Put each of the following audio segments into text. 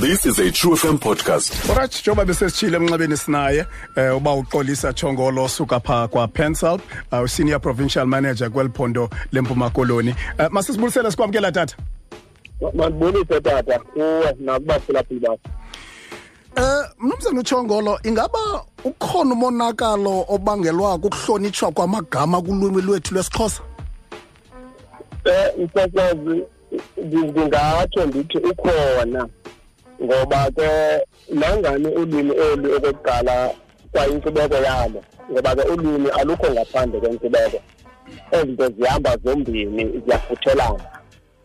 This is a True FM podcast. Alright, njengoba besesitshile emnxebeni sinaye eh uba uxolisa Chongolo suka pha kwa Pensal, uh, senior provincial manager kweliphondo lempuma koloni. Uh, masisibulisele sikwamkela tata. mandibonise tata kuwe nakubaphulaphuli bakho Eh mnumzana uChongolo ingaba ukhona umonakalo obangelwa kukuhlonitshwa kwamagama kulwimi lwethu lwesiXhosa? um msasazi ndingatsho ndithi ukhona ngoba ke nangani ulwimi olu okokuqala kwayinkcubeko yalo ngoba ke ulwimi alukho ngaphandle kwenkcubeko. Ezi nto zihamba zombini ziyafuthelana.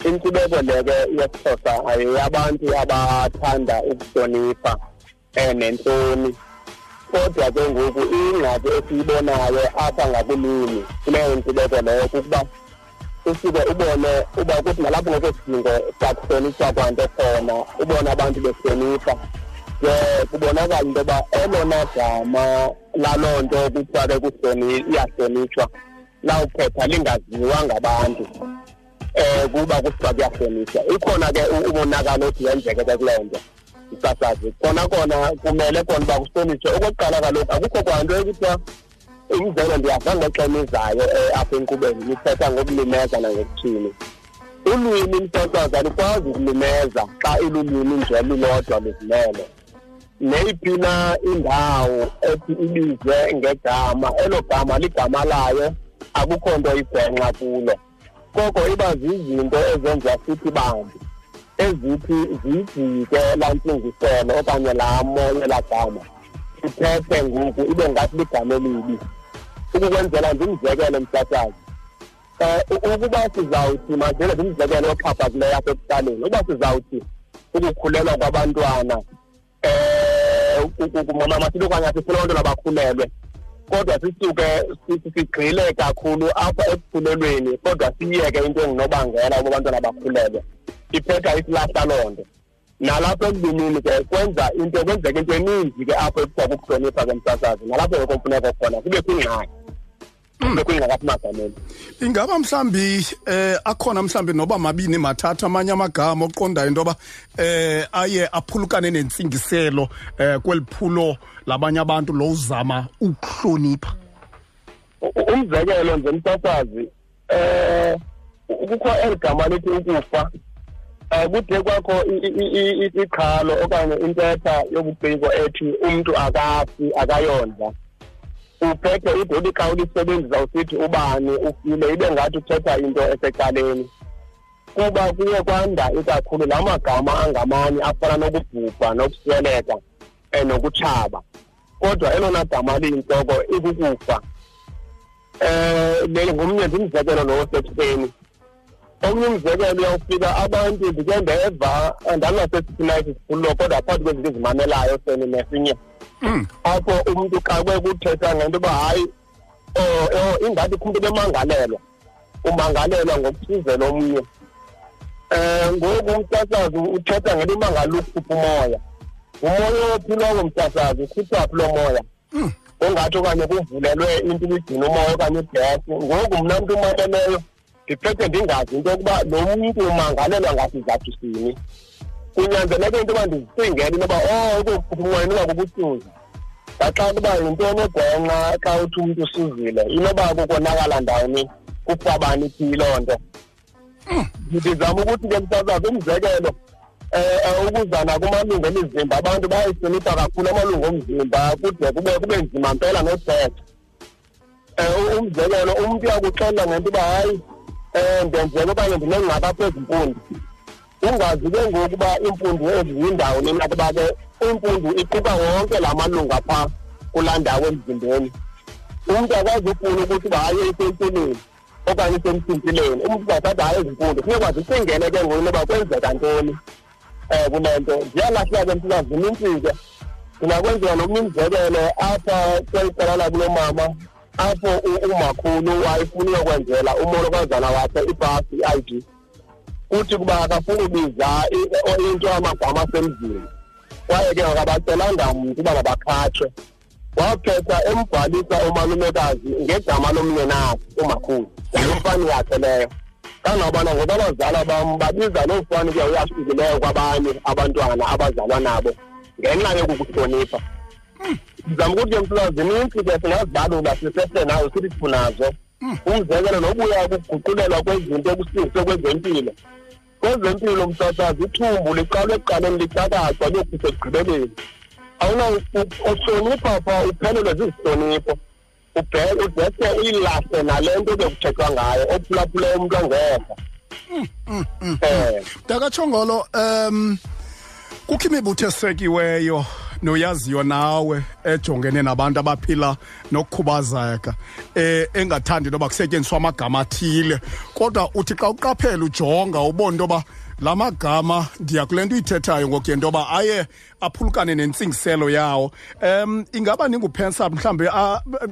Inkcubeko le ke yesixhosa ayeyabantu abathanda ukuhlonipha um nentloni kodwa ke ngoku ingxaki esiyibonayo apha ngakulwimi kuleyo nkcubeko leyo kukuba usuke ubone uba kuthi nalapho ngekho sidingo sakuhlonitshwa kwanto khona ubone abantu behlonipha. Ke kubonakala into yoba elona gama laloo nto kuthiwa ke kuhloni iyahlonitshwa lawuphetha lingaziwa ngabantu. Um kuba kuthiwa kuyahlonitshwa. Ikhona ke umonakalo othi wenzeke ke kuloo nto msasazi khona kona kumele kona uba kuhlonitshwe. Okokuqala kaloku akukho kwanto ekuthiwa umzelo ndiyava ngexema izayo um apha enkqubeni nithetha ngokulimeza nangokuthini. Ulwimi msasazi alukwazi ukulimeza xa ilulwimi nje lulodwa luzimele neyiphi na indawo ethi ibizwe ngegama elo gama ligama layo akukho nto igwenxa kulo. Koko iba zizinto ezenza sithi bambi ezithi ziyijike laa ntsingiselo okanye laa moya laa gama. Sithethe ngoku ibe ngathi ligama elibi. Ukukwenzela ndimzekelo msasazi um ukuba sizawuthi mandele ndimzekelo oxhaphakileyo apha ekuhlaleni uba sizawuthi ukukhulelwa kwabantwana um mama masithi okanye sifuna abantwana bakhulelwe kodwa sisuke sigxile kakhulu apha ekukhulelweni kodwa siyeke into engunobangela uba abantwana bakhulelwe. Iphetha isilahla loo nto. Nalapha ekulimini ke kwenza into kwenzeka into eninzi ke apho ekuthiwa kukuhlonipha ke msasazi nalapho ngekho mfuneko khona kube kwingxaki kube kwingxaki apha magameni Ingaba mhlambi eh akhona mhlambi noba mabini mathathu amanye amagama oqondayo into yoba eh aye aphulukane nentsingiselo eh kweliphulo labanye abantu lo uzama ukuhlonipha. U- umzekelo nje msasazi eh kukho eli gama lithi ukufa um kude kwakho i- i- i- i- iqhalo okanye intetha yobuciko ethi umntu akafi akayondla. Uphethe idodi xa ulisebenzisa usithi ubani ufile ibe ngathi uthetha into esecaleni. Kuba kuye kwanda ikakhulu la magama angamanye afana nokubhubha nokusweleka um nokutshaba. Kodwa elona gama liyintloko ikukufa. Um le ngomnye ndimzekelo lo osekuseni. Omnye umzekelo uyawufika abantu ndike ndeva andinasesithi na isisikhululo kodwa phakathi kwezinto ezimamelayo seni nesinye. Apho umntu xa kwekuthetha ngento yoba hayi oh, oh, ingathi kho umntu bemangalelwa umangalelwa ngokusizela omnye um ngoku umsasazi uthetha ngento imangala ukhupha umoya? Umoya ophi lowo msasazi ukhupha phi loo moya? Ongathi okanye kuvulelwe into ibigcina umoya okanye igesi ngoku mna mntu umaleleyo ndiphethe ndingazi into yokuba lo mntu umangalelwa ngasizathu sini. Kunyanzeleke into yoba ndizicingele into yoba oh ukukhupha umoya inoba kubuhlungu ngaxa kuba yintoni egwenxa xa uthi umntu usuzile inoba kukonakala ndawoni kufabani phi loo nto. Ndizama ukuthi ke msasazi umzekelo um ukuzana kumalungu emizimba abantu bayayihlonipha kakhulu amalungu omzimba kude kube kube nzima mpela nothetha. Um umzekelo umntu uyakuxelela ngento uba hayi um ndenzeka okanye ndinengxaki apha ezimpundu ungazi ke ngoku uba iimpundu ezi yindawo nina kuba ke impundu iquka wonke la malungu apha kulaa ndawo emzimbeni. Umntu akwazi ufuna ukuthi uba hayi isempilweni okanye isemthintileni umntu uzawuthatha hayi ezimpundu funeka zicingele ke ngoku noba kwenzeka ntoni. Um kule nto ziyalahleka ke mntu zinintsi ke ndingakwenziwa nomnye umzekelo apha kweli cala lakulo mama apho u- umakhulu wayefuna uyokwenzela umolokazana wakhe ibhasi i-i d kuthi kuba akafuni ubiza i- o- into amagama asemzini. Kwaye ke akabacelanga mntu uba mabakhatshwe. Waphetha embhalisa umalumekazi ngegama lomnyenakhe umakhulu yayimfani yakhe leyo. Kangabana ngoba abazala bam babiza loo fani ke uyahlukileyo kwabanye abantwana abazalwa nabo ngenxa yokukuhlonipha. Ndizama ukuthi ke mhlula zinintsi ke singazibalula sisese nazo. Sithi sifunazo umzekelo nobuya kuguqulelwa kwezinto ekusingiswe kwezempilo kwezempilo msasazi ithumbu liqalwe ekuqaleni licakacwa liyokufisa ekugqibeleni awunauhlonipha pha uphelelwe zizihlonipho. Udese uyilahle nale nto bekuthethwa ngayo ophulaphule umntu ongekho. Um dakatshongolo um kukho imibutho esekiweyo. Noyaziyo nawe ejongene nabantu abaphila nokukhubazeka eh engathandi noba kusetyenziswa amagama athile. Kodwa uthi xa uqaphela ujonga ubona into yoba la magama ndiya kule nto uyithethayo ngokuye into yoba aye aphulukane nentsingiselo yawo. Um ingaba ninguphensa mhlawumbi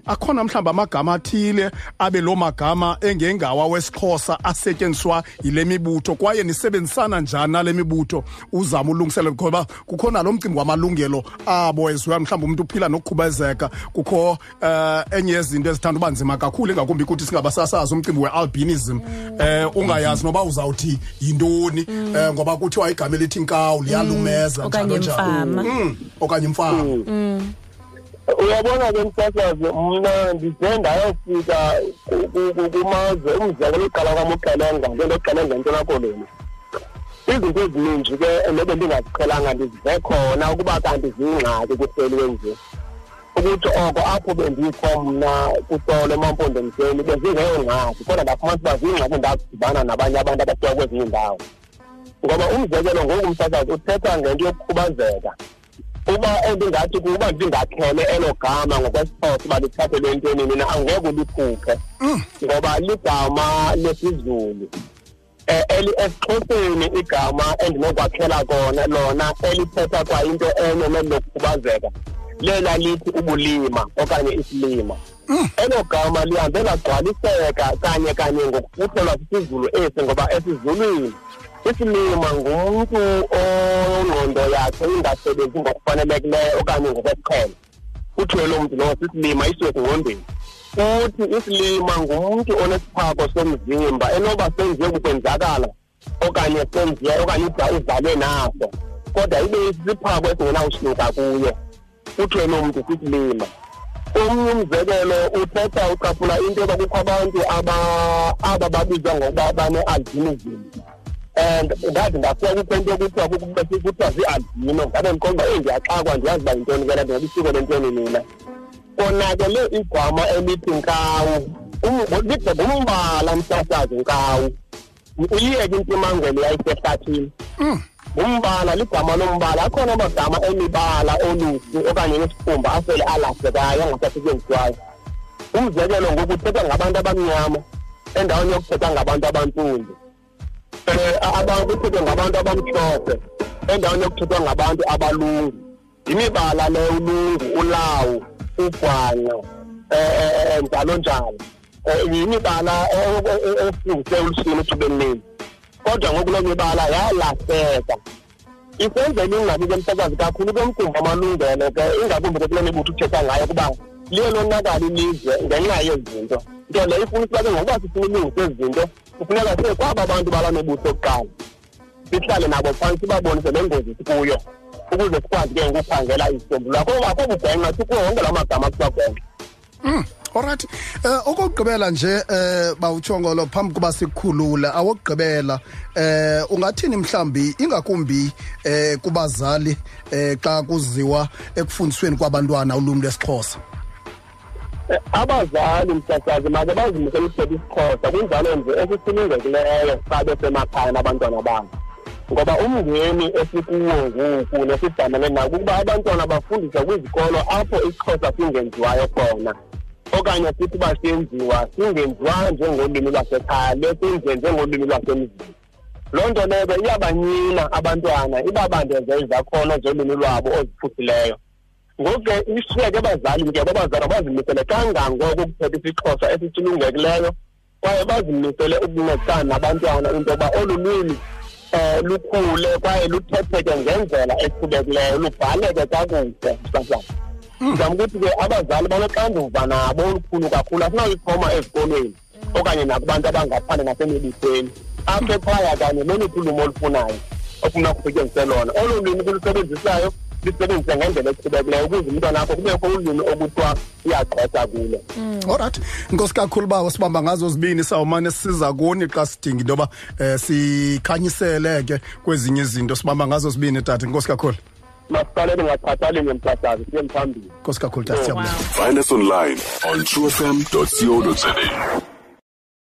akhona mhlawumbi amagama athile abe loo magama engengawa wesixhosa asetyenziswa yile mibutho kwaye nisebenzisana njani nale mibutho? Uzama ulungiselela ngoba kukho nalo mcimbi wamalungelo abo eziweyo mhlawumbi umntu uphila nokukhubazeka. Kukho um enye yezinto ezithanda uba nzima kakhulu ingakumbi ukuthi singabasasazi umcimbi we-albinism. Um ungayazi noba uzawuthi yintoni um ngoba kuthiwa igama elithi nkawu liyalumeza okanye njalo njalo. Mfama Mm, okanye mfama uyabona ke msasazi mna ndide ndayofika ku- ku- ku- kumazwe umzekelo uqala kwam uqelenga ngento eqelenga entona koloni. Izinto ezininji ke nobe ndingaziqhelanga ndizive khona ukuba kanti ziyingxaki kuhleliwe nje ukuthi oko apho bendikho mna kusolo emampondomiseni bezingeyongxaki kodwa ndafumanisa uba ziyingxaki ndakudibana nabanye abantu abasuka kwezinye iindawo. Ngoba umzekelo ngoku umsasazi uthetha ngento yokukhubazeka. Uba endingathi kuba ndingakhele elo gama ngokwesixhosa uba lithathelwe entweni nina angeke ulikhuphe. Ngoba ligama lesizulu um eli esixhoseni igama endinokwakhela kona lona elithetha kwa into enye neli lokukhubazeka lela lithi ubulima okanye isilima. Elo gama lihambe lagcwaliseka kanye kanye ngokufuthelwa sisizulu esi ngoba esizulwini. Isilima ngumntu ongqondo yakhe ingasebenzi ngokufanelekileyo okanye ngokwesiqhelo. Kuthiwe lo mntu lowo sisilima isiwe kungqondweni futhi isilima ngumntu onesiphako somzimba enoba senziwe kukwenzakala okanye senziwe okanye uda uzalwe naso kodwa ibe isisiphako esingenawusuka kuye kuthiwe lo mntu sisilima omnye umzekelo uthetha ucaphula into yoba kukho abantu aba- aba babizwa ngokuba bane-albinism. And ndathi ndafika kukho into kuthiwa kuthiwa zii-albino ndabe ndiqonda eyi ndiyaxakwa ndiyazi uba yintoni ke le nto ngoba isiko lentoni nina konakele igama elithi nkawu Um- lide ngumbala msasazi nkawu. Uyiyeke intimangwele yayisehlathini. Umbala ligama lombala akhona amagama emibala oluhlu okanye nesikhumba asele alahlekayo angasasetyenziswayo umzekelo ngoku uthethwa ngabantu abamnyama endaweni yokuthetha ngabantu abantsundu um abantu kuthethwe ngabantu abamhlophe endaweni yokuthethwa ngabantu abalungu. Yimibala le ulungu ulawu ugwanya um njalo njalo. Um yimibala efungise ulusini ethubeni leni kodwa ngoku loo mibala yalahleka. Isenzela ingxaki ke msakazi kakhulu kwemcimbi amalungelo ke ingakumbi ke kule mibutho uthetha ngayo kuba liye lonakala ilizwe ngenxa yezinto. Nto leyo ifunisa ke ngokuba sifuna ulungisa ezi zinto kufuneka siye kwaba bantu bala mibutho yokuqala sihlale nabo phantsi sibabonise le ngozi sikuyo ukuze sikwazi ke ngokukhangela izisombululo akho akho bugwenxa sikuwo wonke la magama kuthiwa gwenxa Alright. Eh okugqibela nje eh bawutshongolo phambi kuba sikhulula awokugqibela eh ungathini mhlambi ingakumbi eh kubazali eh xa kuziwa ekufundisweni kwabantwana ulumi lesixhosa. Eh, abazali msasazi make bazimisele ukuthetha isixhosa kunjalo nje esisilungekileyo xa besemakhaya nabantwana babo. Ngoba umngeni esikuwo ngoku nesijamele nawo kukuba abantwana bafundiswa kwizikolo apho isixhosa singenziwayo khona. Okanye sithi uba senziwa singenziwa njengolwimi lwasekhaya lesenziwe njengolwimi lwasemzini. Loo nto leyo ke iyabanyina abantwana ibabandeze izakhono zolwimi lwabo oziphuhlileyo ngoku ke ishiyeke abazali ke abazali bazimisele kangangoko ukuthetha isixhosa esisilungekileyo kwaye bazimisele ukuncedisana nabantwana into yoba olu lwimi um lukhule kwaye luthetheke ngendlela eqhubekileyo lubhaleke kakuhle sasana ndizama ukuthi ke abazali banoxanduva nabo olukhulu kakhulu asinawuyixhoma ezikolweni okanye nakubantu abangaphandle nasemibuthweni apha ekhaya kanye loluphi ulwimi olufunayo ofuna ukusetyenziswe lona. Olo lwimi kulusebenzisayo lisebenzise ngendlela echubekileyo ukuze umntwana akho kubekho ulwimi okuthiwa uyagqwesa kulo olright inkosi kakhulu bawo sibamba ngazo zibini sawumane siza kuni xa sidinga into yoba um sikhanyisele ke kwezinye izinto. Sibamba ngazo zibini tata? Inkosi kakhulu. Masiqalele ngakhathaleli ngemthathazi siye mphambili inkosi kakhulu tata siyabulela Find us online on truefm.co.za.